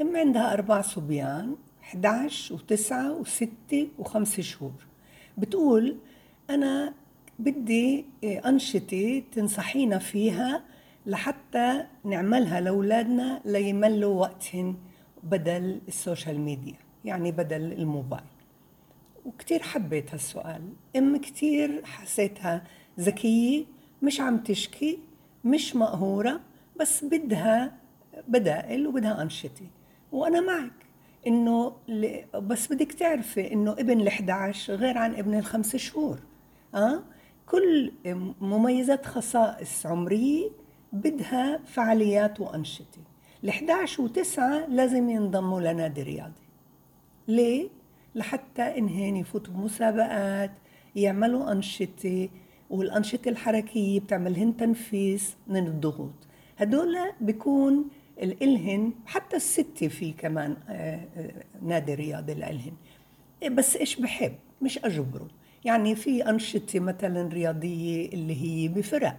أم عندها أربع صبيان 11 و9 و6 و5 شهور. بتقول أنا بدي أنشطة تنصحينا فيها لحتى نعملها لأولادنا ليملوا وقتهم بدل ال social media يعني بدل الموبايل. وكتير حبيت هالسؤال. أم كتير حسيتها ذكية مش عم تشكي مش مقهورة بس بدها بدائل وبدها أنشطة. وأنا معك. إنه بس بدك تعرفي إنه ابن ال 11 غير عن ابن الخمس شهور. أه؟ كل مميزات خصائص عمرية بدها فعاليات وأنشطة. ال 11 و9 لازم ينضموا لنادي رياضي ليه؟ لحتى إنهن يفوتوا بمسابقات يعملوا أنشطة والأنشطة الحركية بتعملهن تنفيس من الضغوط. هدول بيكون الإلهن حتى الستة في كمان آه، آه، نادي رياضي لإلهن بس إيش بحب؟ مش أجبره. يعني في أنشطة مثلا رياضية اللي هي بفرق.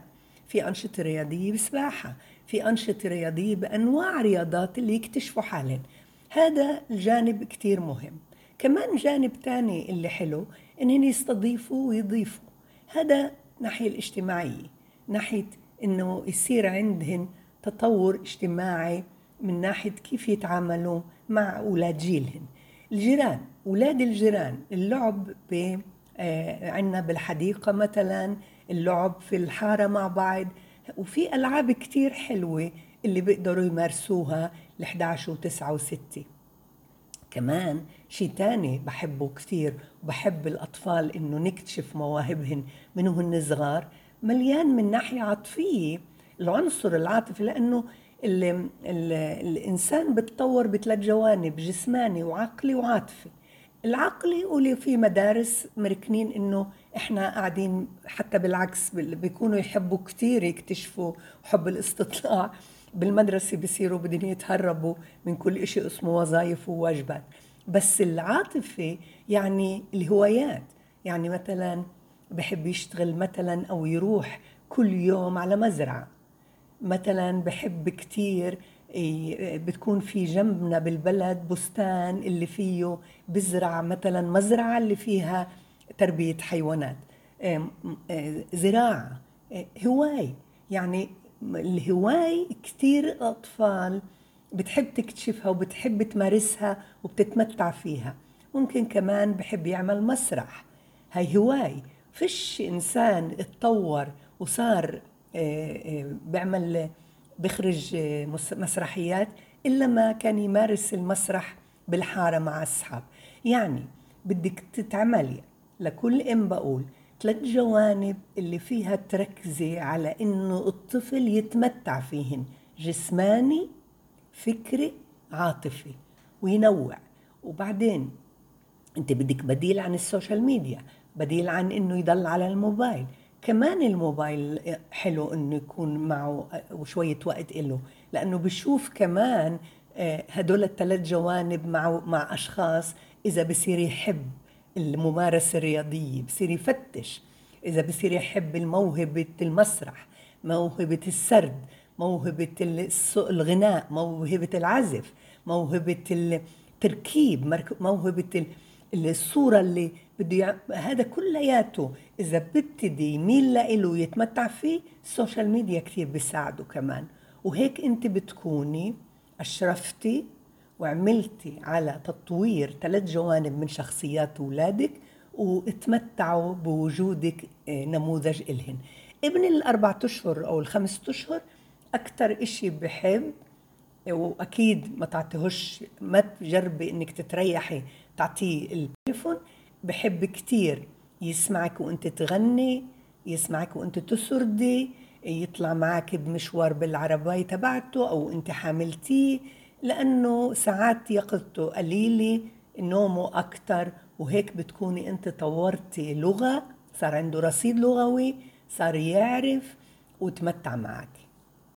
في أنشطة رياضية بسباحة. في أنشطة رياضية بأنواع رياضات اللي يكتشفوا حالهم هذا الجانب كتير مهم. كمان جانب تاني اللي حلو إنهم يستضيفوا ويضيفوا. هذا ناحية الاجتماعية. ناحية إنه يصير عندهن تطور اجتماعي من ناحية كيف يتعاملوا مع أولاد جيلهن. الجيران أولاد الجيران اللعب ب آه، عندنا بالحديقة مثلا اللعب في الحارة مع بعض وفي ألعاب كتير حلوة اللي بيقدروا يمارسوها ال 11 و 9 و 6 كمان شيء تاني بحبه كثير وبحب الأطفال إنه نكتشف مواهبهن من وهن صغار مليان من ناحية عاطفية العنصر العاطفي لأنه ال ال الإنسان بتطور بثلاث جوانب جسماني وعقلي وعاطفي. العقلي واللي في مدارس مركنين إنه إحنا قاعدين حتى بالعكس بيكونوا يحبوا كثير يكتشفوا حب الاستطلاع. بالمدرسة بصيروا بدهم يتهربوا من كل إشي اسمه وظائف وواجبات. بس العاطفة يعني الهوايات. يعني مثلا بحب يشتغل مثلا أو يروح كل يوم على مزرعة. مثلا بحب كتير بتكون في جنبنا بالبلد بستان اللي فيه بزرع مثلا مزرعة اللي فيها تربية حيوانات. زراعة هواي. يعني الهواي كثير أطفال بتحب تكتشفها وبتحب تمارسها وبتتمتع فيها. ممكن كمان بحب يعمل مسرح. هاي هواي. فيش إنسان اتطور وصار بيعمل بخرج مسرحيات إلا ما كان يمارس المسرح بالحارة مع أصحاب يعني بدك تتعملي لكل أم بقول ثلاث جوانب اللي فيها تركزي على إنه الطفل يتمتع فيهن جسماني فكري عاطفي وينوع. وبعدين أنت بدك بديل عن ال social media بديل عن إنه يضل على الموبايل. كمان الموبايل حلو إنه يكون معه وشوية وقت له لأنه بشوف كمان آه، هدول الثلاث جوانب مع مع أشخاص إذا بصير يحب الممارسة الرياضية بصير يفتش. إذا بصير يحب الموهبة المسرح موهبة السرد موهبة الغناء موهبة العزف موهبة التركيب موهبة الصورة اللي بده هذا كلياته. إذا ببتدي يميل له ويتمتع فيه؟ ال social media كثير بيساعده كمان. وهيك أنت بتكوني أشرفتي وعملتي على تطوير ثلاث جوانب من شخصيات أولادك وتمتعوا بوجودك آه، نموذج إلهن. ابن الأربعة أشهر أو الخمسة أشهر أكثر إشي بحب وأكيد ما تعطيهوش ما تجربي إنك تتريحي تعطيه التليفون بحب كتير يسمعك وانت تغني يسمعك وانت تسردي يطلع معك بمشوار بالعربية تبعته أو انت حاملتيه لأنه ساعات يقظته قليلة نومه أكثر وهيك بتكوني أنت طورتي لغة صار عنده رصيد لغوي صار يعرف وتمتع معك.